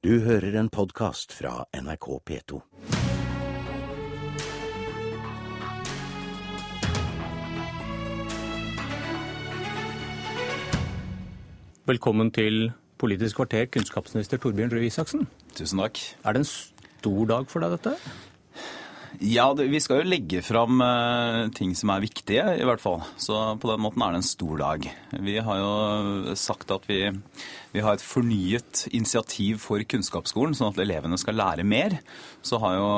Du hører en podkast fra NRK P2. Velkommen til Politisk kvarter, kunnskapsminister Torbjørn Røe Isaksen. Tusen takk. Er det en stor dag for deg, dette? Ja, det, vi skal jo legge fram uh, ting som er viktige, i hvert fall. Så på den måten er det en stor dag. Vi har jo sagt at vi, vi har et fornyet initiativ for kunnskapsskolen, sånn at elevene skal lære mer. Så har jo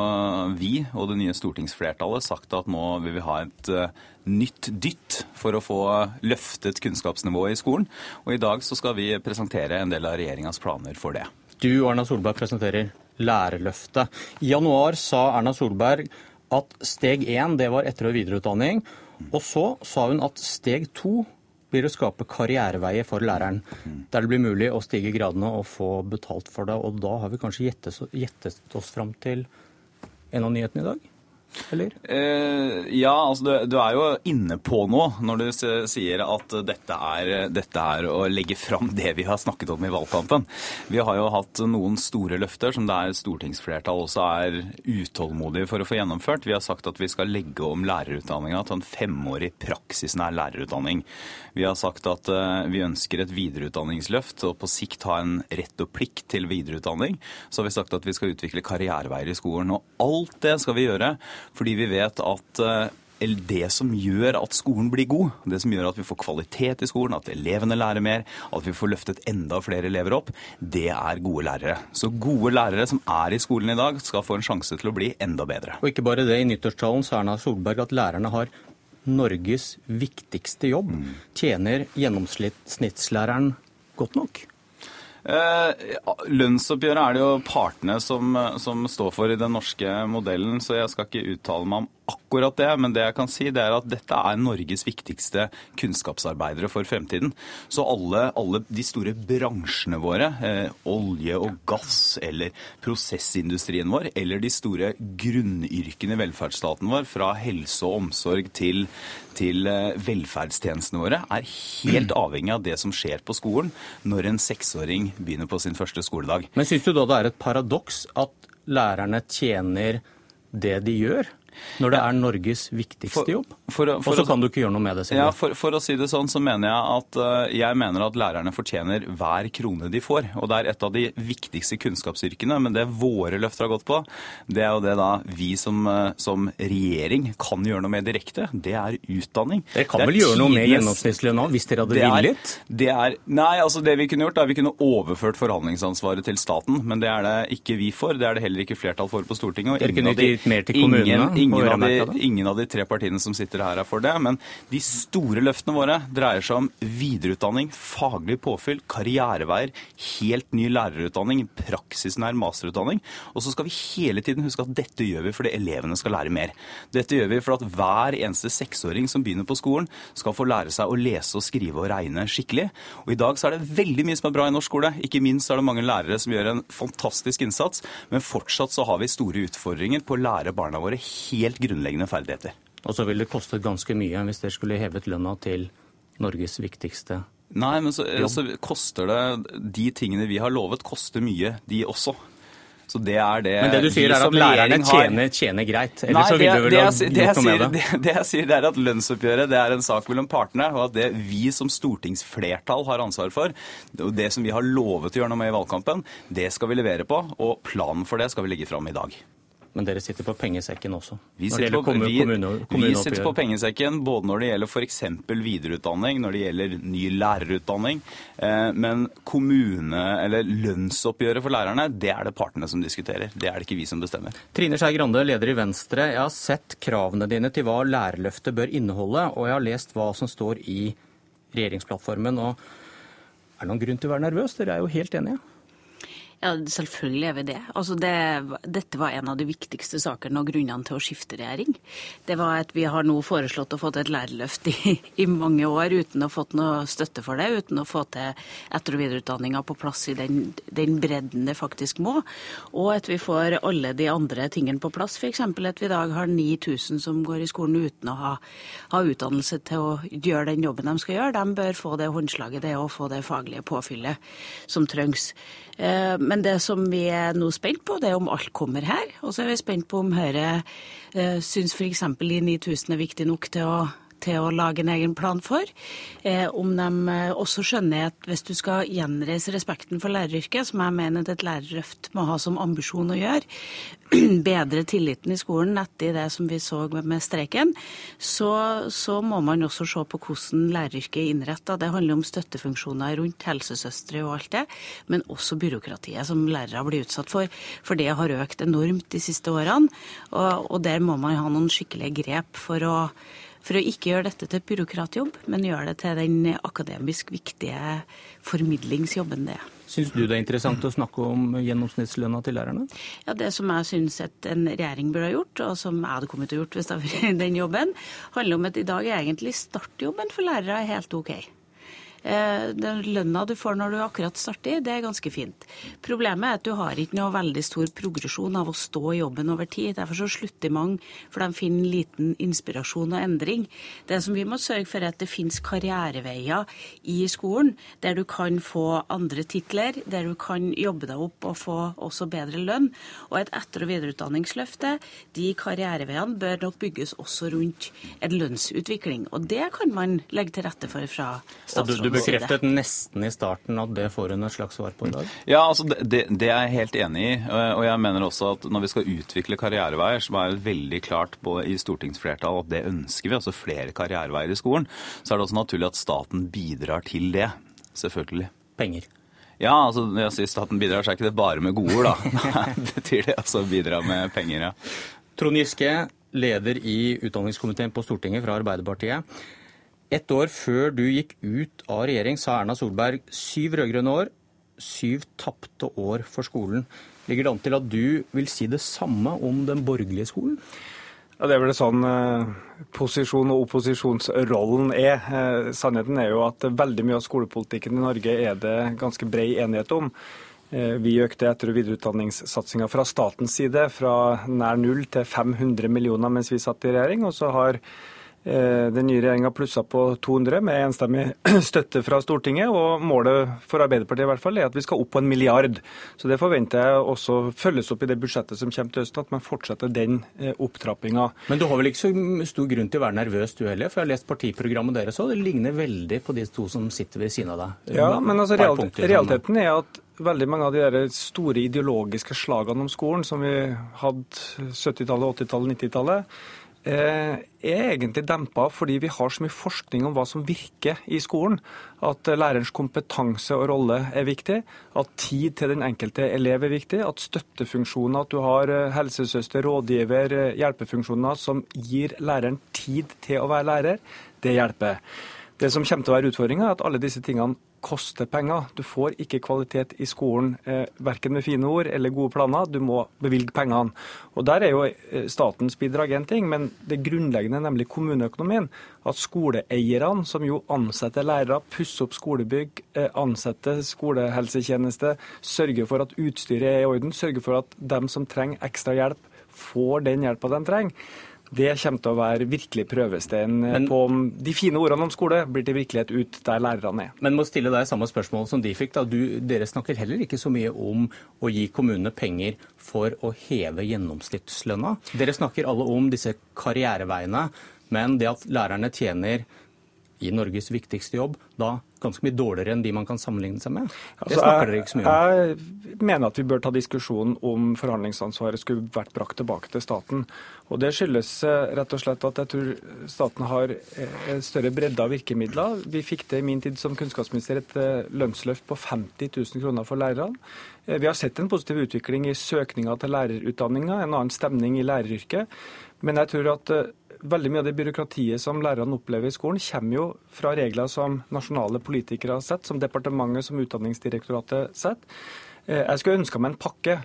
vi og det nye stortingsflertallet sagt at nå vil vi ha et uh, nytt dytt for å få løftet kunnskapsnivået i skolen. Og i dag så skal vi presentere en del av regjeringas planer for det. Du, Erna Solberg, presenterer Lærerløftet. I januar sa Erna Solberg at steg én var etter- og videreutdanning. Og så sa hun at steg to blir å skape karriereveier for læreren. Der det blir mulig å stige gradene og få betalt for det. Og da har vi kanskje gjettet, gjettet oss fram til en av nyhetene i dag? Eller? Eh, ja, altså du, du, er jo inne på noe når du sier at dette er, dette er, å legge fram det vi har snakket om i valgkampen. Vi har jo hatt noen store løfter som det er stortingsflertall også er utålmodige for å få gjennomført. Vi har sagt at vi skal legge om lærerutdanninga til en femårig praksisnær lærerutdanning. Vi har sagt at uh, vi ønsker et videreutdanningsløft og på sikt ha en rett og plikt til videreutdanning. Så har vi sagt at vi skal utvikle karriereveier i skolen. Og alt det skal vi gjøre fordi vi vet at eh, det som gjør at skolen blir god, det som gjør at vi får kvalitet i skolen, at elevene lærer mer, at vi får løftet enda flere elever opp, det er gode lærere. Så gode lærere som er i skolen i dag, skal få en sjanse til å bli enda bedre. Og ikke bare det. I nyttårstalen sa Erna Solberg at lærerne har Norges viktigste jobb. Tjener gjennomsnittslæreren godt nok? Eh, lønnsoppgjøret er det jo partene som, som, står for i den norske modellen, så jeg skal ikke uttale meg om akkurat det. Men det jeg kan si, det er at dette er Norges viktigste kunnskapsarbeidere for fremtiden. Så alle, alle de store bransjene våre, eh, olje og gass eller prosessindustrien vår, eller de store grunnyrkene i velferdsstaten vår, fra helse og omsorg til, til eh, velferdstjenestene våre, er helt avhengig av det som skjer på skolen når en seksåring begynner på sin første skoledag. Men syns du da det er et paradoks at lærerne tjener det de gjør? Når det er Norges viktigste jobb? Og så kan du ikke gjøre noe med det. Ja, for, for, å si det sånn, så mener jeg at uh, jeg mener at lærerne fortjener hver krone de får. Og det er et av de viktigste kunnskapsyrkene. Men det våre løfter har gått på, det er jo det da vi som, uh, som regjering kan gjøre noe med direkte. Det er utdanning. Dere kan vel gjøre noe med gjennomsnittslønn gjennomsnittslønna hvis dere hadde villet? Det er, nei, altså det vi kunne gjort, er vi kunne overført forhandlingsansvaret til staten. Men det er det ikke vi for. Det er det heller ikke flertall for på Stortinget. dere kunne gitt mer til kommunene? Ingen, ingen av, de, ingen av de tre partiene som sitter her er for det. Men de store løftene våre dreier seg om videreutdanning, faglig påfyll, karriereveier, helt ny lærerutdanning, praksisnær masterutdanning. Og så skal vi hele tiden huske at dette gjør vi fordi elevene skal lære mer. Dette gjør vi for at hver eneste seksåring som begynner på skolen, skal få lære seg å lese og skrive og regne skikkelig. Og i dag så er det veldig mye som er bra i norsk skole. Ikke minst er det mange lærere som gjør en fantastisk innsats, men fortsatt så har vi store utfordringer på å lære barna våre helt grunnleggende ferdigheter. Og så ville det kostet ganske mye hvis dere skulle hevet lønna til Norges viktigste Nei, men så, så, koster det De tingene vi har lovet, koster mye, de også. Så det er det Men det du sier er at lærerne tjener, tjener, greit? eller så ville du vel ha gjort noe med det? Det, det jeg sier, det er at lønnsoppgjøret det er en sak mellom partene, og at det vi som stortingsflertall har ansvar for, og det som vi har lovet å gjøre noe med i valgkampen, det skal vi levere på, og planen for det skal vi legge fram i dag. Men dere sitter på pengesekken også? Vi sitter, på, kommune, vi, kommune, kommune vi sitter på pengesekken både når det gjelder f.eks. videreutdanning, når det gjelder ny lærerutdanning. Eh, men kommune- eller lønnsoppgjøret for lærerne, det er det partene som diskuterer. Det er det ikke vi som bestemmer. Trine Skei Grande, leder i Venstre. Jeg har sett kravene dine til hva lærerløftet bør inneholde, og jeg har lest hva som står i regjeringsplattformen. og Er det noen grunn til å være nervøs? Dere er jo helt enige? Ja, selvfølgelig er vi det. Altså det. Dette var en av de viktigste sakene og grunnene til å skifte regjering. Det var at vi har nå foreslått å få til et lærerløft i, i mange år uten å ha fått noe støtte for det, uten å få til etter- og videreutdanninga på plass i den, den, bredden det faktisk må, og at vi får alle de andre tingene på plass. F.eks. at vi i dag har 9000 som går i skolen uten å ha, ha, utdannelse til å gjøre den jobben de skal gjøre. De bør få det håndslaget det er å få det faglige påfyllet som trengs. Eh, Men det som vi er nå spent på, det er om alt kommer her. Og så er vi spent på om Høyre eh, syns f.eks. de 9000 er viktig nok til å til å lage en egen plan for. Eh, om de eh, også skjønner at hvis du skal gjenreise respekten for læreryrket, som jeg mener at et lærerløft må ha som ambisjon å gjøre, bedre tilliten i skolen etter det som vi så med streiken, så, så må man også se på hvordan læreryrket er innretta. Det handler om støttefunksjoner rundt helsesøstre og alt det, men også byråkratiet som lærere blir utsatt for. For det har økt enormt de siste årene, og, og der må man ha noen skikkelige grep for å for å ikke gjøre dette til byråkratjobb, men gjøre det til den akademisk viktige formidlingsjobben det er. Syns du det er interessant å snakke om gjennomsnittslønna til lærerne? Ja, Det som jeg syns en regjering burde ha gjort, og som jeg hadde kommet til å gjort hvis det hadde vært den jobben, handler om at i dag er egentlig startjobben for lærere helt OK. Eh, den lønna du får når du akkurat starter, det er ganske fint. Problemet er at du har ikke noe veldig stor progresjon av å stå i jobben over tid. Derfor så slutter mange, for de finner liten inspirasjon og endring. Det som vi må sørge for, er at det finnes karriereveier i skolen der du kan få andre titler, der du kan jobbe deg opp og få også bedre lønn. Og et etter- og videreutdanningsløfte, de karriereveiene bør nok bygges også rundt en lønnsutvikling. Og det kan man legge til rette for fra statsråden bekreftet nesten i starten at det får hun et slags svar på i dag? Ja, altså det, det, er jeg helt enig i. Og jeg mener også at når vi skal utvikle karriereveier, som er veldig klart på, i stortingsflertallet at det ønsker vi, altså flere karriereveier i skolen, så er det også naturlig at staten bidrar til det. Selvfølgelig. Penger. Ja, altså når jeg sier staten bidrar, så er ikke det bare med gode ord, da. Det betyr det altså bidra med penger, ja. Trond Giske, leder i utdanningskomiteen på Stortinget fra Arbeiderpartiet. Ett år før du gikk ut av regjering, sa Erna Solberg syv rød-grønne år, syv tapte år for skolen. Ligger det an til at du vil si det samme om den borgerlige skolen? Ja, Det er vel sånn eh, posisjon- og opposisjonsrollen er. Eh, sannheten er jo at veldig mye av skolepolitikken i Norge er det ganske brei enighet om. Eh, vi økte etter- og videreutdanningssatsinga fra statens side fra nær null til 500 millioner mens vi satt i regjering. Og så har den nye regjeringa plussa på 200 med enstemmig støtte fra Stortinget. og Målet for Arbeiderpartiet i hvert fall er at vi skal opp på en milliard. Så Det forventer jeg også følges opp i det budsjettet som kommer til høsten, at man fortsetter den eh, opptrappinga. Men du har vel ikke så stor grunn til å være nervøs du heller? For jeg har lest partiprogrammet deres òg. Det ligner veldig på de to som sitter ved siden av deg. Ja, men altså realiteten er at veldig mange av de der store ideologiske slagene om skolen som vi hadde 70-tallet, 80-tallet, 90-tallet, Eh, er egentlig dempa fordi vi har så mye forskning om hva som virker i skolen. At lærerens kompetanse og rolle er viktig, at tid til den enkelte elev er viktig, at støttefunksjoner, at du har eh, helsesøster, rådgiver, eh, hjelpefunksjoner som gir læreren tid til å være lærer, det hjelper. Det som kommer til å være utfordringa, er at alle disse tingene koster penger. Du får ikke kvalitet i skolen eh, verken med fine ord eller gode planer. Du må bevilge pengene. Og Der er jo eh, statens bidrag én ting, men det grunnleggende, nemlig kommuneøkonomien. At skoleeierne, som jo ansetter lærere, pusser opp skolebygg, eh, ansetter skolehelsetjeneste, sørger for at utstyret er i orden, sørger for at dem som trenger ekstra hjelp, får den hjelpa de trenger det kommer til å være virkelig prøvesteinen på om de fine ordene om skole blir til virkelighet ut der lærerne er. Men må stille deg samme spørsmål som de fikk. da. Du, dere snakker heller ikke så mye om å gi kommunene penger for å heve gjennomsnittslønna. Dere snakker alle om disse karriereveiene, men det at lærerne tjener i Norges viktigste jobb, da ganske mye dårligere enn de man kan sammenligne seg med? Det altså, snakker dere ikke så mye om. Jeg mener at vi bør ta diskusjonen om forhandlingsansvaret skulle vært brakt tilbake til staten. Og Det skyldes eh, rett og slett at jeg tror staten har en større bredde av virkemidler. Vi fikk det i min tid som kunnskapsminister et eh, lønnsløft på 50 000 kroner for lærerne. Vi har sett en positiv utvikling i søkninga til lærerutdanninga, en annen stemning i læreryrket. Men jeg tror at veldig mye av det byråkratiet som lærerne opplever i skolen, kommer jo fra regler som nasjonale politikere har sett, som departementet, som Utdanningsdirektoratet setter. Eh, jeg skulle ønska meg en pakke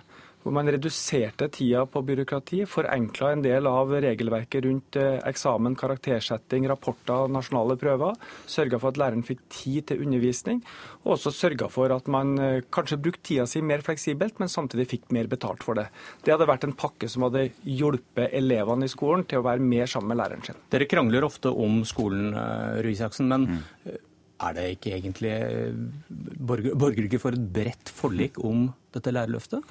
hvor man reduserte tida på byråkrati, forenkla en del av regelverket rundt eh, eksamen, karaktersetting, rapporter, nasjonale prøver. Sørga for at læreren fikk tid til undervisning, og også sørga for at man eh, kanskje brukte tida si mer fleksibelt, men samtidig fikk mer betalt for det. Det hadde vært en pakke som hadde hjulpet elevene i skolen til å være mer sammen med læreren sin. Dere krangler ofte om skolen, eh, Røe Isaksen, men mm er det ikke egentlig borger, borger ikke for et bredt forlik om dette lærerløftet?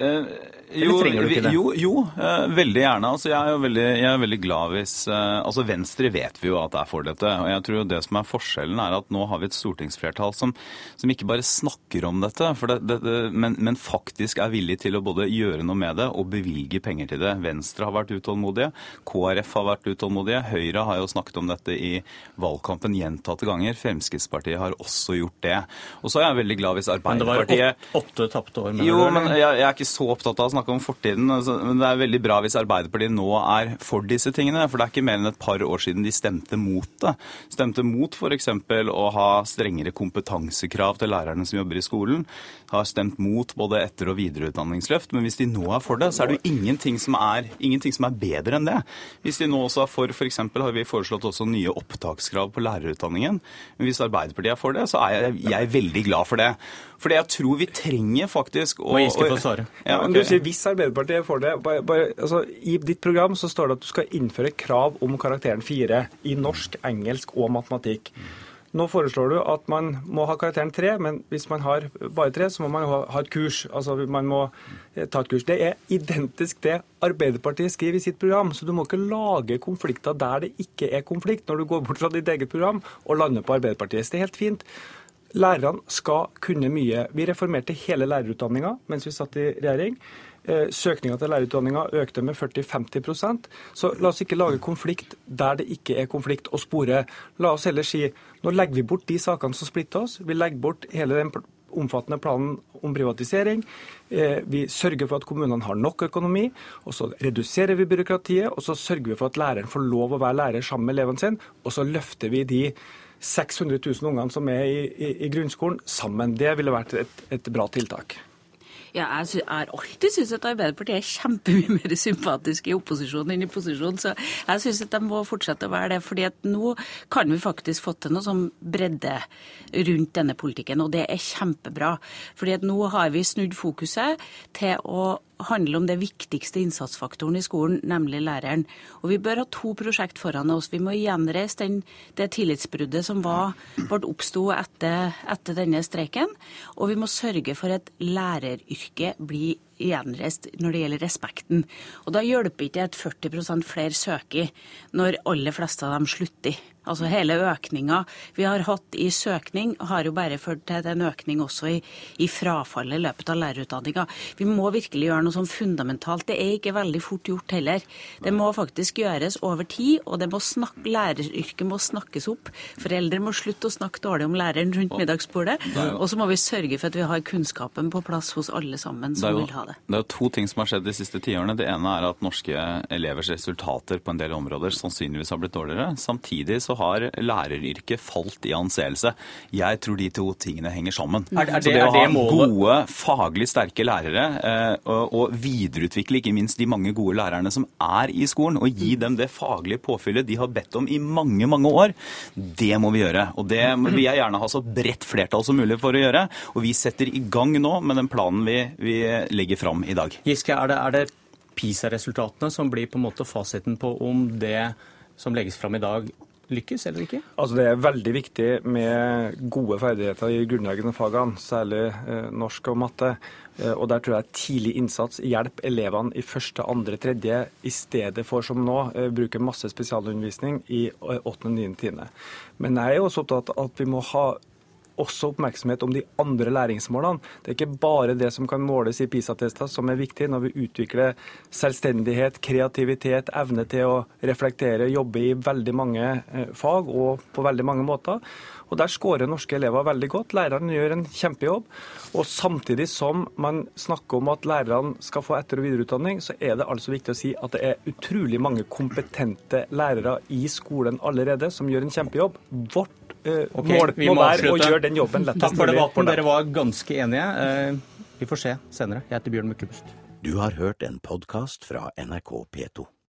Eh, jo, trenger du ikke det? Jo, jo eh, veldig gjerne. Altså, jeg, er jo veldig, jeg er veldig glad hvis eh, Altså, Venstre vet vi jo at er for dette. og jeg tror jo det som er Forskjellen er at nå har vi et stortingsflertall som, som ikke bare snakker om dette, det, det, det, men, men, faktisk er villig til å både gjøre noe med det og bevilge penger til det. Venstre har vært utålmodige, KrF har vært utålmodige, Høyre har jo snakket om dette i valgkampen gjentatte ganger. Fremskrittspartiet har også gjort det. Og så er jeg veldig glad hvis Arbeiderpartiet Men det var åtte, tapte år. Jo, men jeg, jeg er ikke så opptatt av å snakke om fortiden. Altså, men det er veldig bra hvis Arbeiderpartiet nå er for disse tingene. For det er ikke mer enn et par år siden de stemte mot det. Stemte mot f.eks. å ha strengere kompetansekrav til lærerne som jobber i skolen. Har stemt mot både etter- og videreutdanningsløft. Men hvis de nå er for det, så er det jo ingenting som er, ingenting som er bedre enn det. Hvis de nå også er for f.eks. har vi foreslått også nye opptakskrav på lærerutdanningen. Men hvis Arbeiderpartiet er for det, så er jeg, jeg er veldig glad for det. Fordi jeg tror vi trenger faktisk å svare. Ja, okay. Du sier hvis Arbeiderpartiet får det. Bare, bare, altså, I ditt program så står det at du skal innføre krav om karakteren 4 i norsk, engelsk og matematikk. Nå foreslår du at man må ha karakteren 3, men hvis man har bare 3, så må man ha et kurs. Altså man må eh, ta et kurs. Det er identisk det Arbeiderpartiet skriver i sitt program, så du må ikke lage konflikter der det ikke er konflikt, når du går bort fra ditt eget program og lander på Arbeiderpartiets. Det er helt fint. Lærerne skal kunne mye. Vi reformerte hele lærerutdanninga mens vi satt i regjering. Eh, Søkninga til lærerutdanninga økte med 40-50% Så la oss ikke lage konflikt der det ikke er konflikt å spore. La oss heller si nå legger vi bort de sakene som splitter oss. Vi legger bort hele den omfattende planen om privatisering. Eh, vi sørger for at kommunene har nok økonomi. og Så reduserer vi byråkratiet, og så sørger vi for at læreren får lov å være lærer sammen med elevene sine. Og så løfter vi de 600 000 ungene som er i, i, i grunnskolen, sammen. Det ville vært et, et bra tiltak. Ja, jeg har alltid syntes at Arbeiderpartiet er kjempemye mer sympatisk i opposisjon enn i posisjon. Så jeg syns at de må fortsette å være det. fordi at nå kan vi faktisk få til noe som bredde rundt denne politikken, og det er kjempebra. fordi at nå har vi snudd fokuset til å handler om det viktigste innsatsfaktoren i skolen, nemlig læreren. Og vi bør ha to prosjekt foran oss. Vi må gjenreise den, det tillitsbruddet som var, oppsto etter, etter denne streiken. Og vi må sørge for at læreryrket blir gjenreist når det gjelder respekten. Og da hjelper ikke at 40% flere søker når aller fleste av dem slutter. Altså hele økninga vi har hatt i søkning, har jo bare ført til en økning også i, i frafallet i løpet av lærerutdanninga. Vi må virkelig gjøre noe sånn fundamentalt. Det er ikke veldig fort gjort heller. Det må faktisk gjøres over tid, og det må snakke, læreryrket må snakkes opp. Foreldre må slutte å snakke dårlig om læreren rundt middagsbordet. Og så må vi sørge for at vi har kunnskapen på plass hos alle sammen som jo, vil ha det. Det er jo to ting som har skjedd de siste tiårene. Det ene er at norske elevers resultater på en del områder sannsynligvis har blitt dårligere. Samtidig så har læreryrket falt i anseelse. Jeg tror de to tingene henger sammen. Er, er det, så det å ha målet? gode, faglig sterke lærere, eh, og, og, videreutvikle ikke minst de mange gode lærerne som er i skolen, og gi dem det faglige påfyllet de har bedt om i mange, mange år, det må vi gjøre. Og det vil jeg gjerne ha så bredt flertall som mulig for å gjøre. Og vi setter i gang nå med den planen vi, vi legger fram i dag. Giske, er det, er det PISA-resultatene som blir på en måte fasiten på om det som legges fram i dag, lykkes eller ikke? Altså Det er veldig viktig med gode ferdigheter i grunnleggende fagene, særlig eh, norsk og matte. Eh, og Der tror jeg tidlig innsats hjelper elevene i første, andre, tredje, i stedet for som nå eh, bruke masse spesialundervisning i åttende, niende, tiende. Men jeg er også opptatt av at vi må ha også oppmerksomhet om de andre læringsmålene. Det er ikke bare det som kan måles i PISA-tester som er viktig når vi utvikler selvstendighet, kreativitet, evne til å reflektere, jobbe i veldig mange eh, fag og på veldig mange måter. Og Der skårer norske elever veldig godt. Lærerne gjør en kjempejobb. Og Samtidig som man snakker om at lærerne skal få etter- og videreutdanning, så er det altså viktig å si at det er utrolig mange kompetente lærere i skolen allerede som gjør en kjempejobb. Vårt okay, mål må, må være å gjøre den jobben lettest mulig. Takk for debatten. Dere var ganske enige. Eh, vi får se senere. Jeg heter Bjørn Myklebust. Du har hørt en podkast fra NRK P2.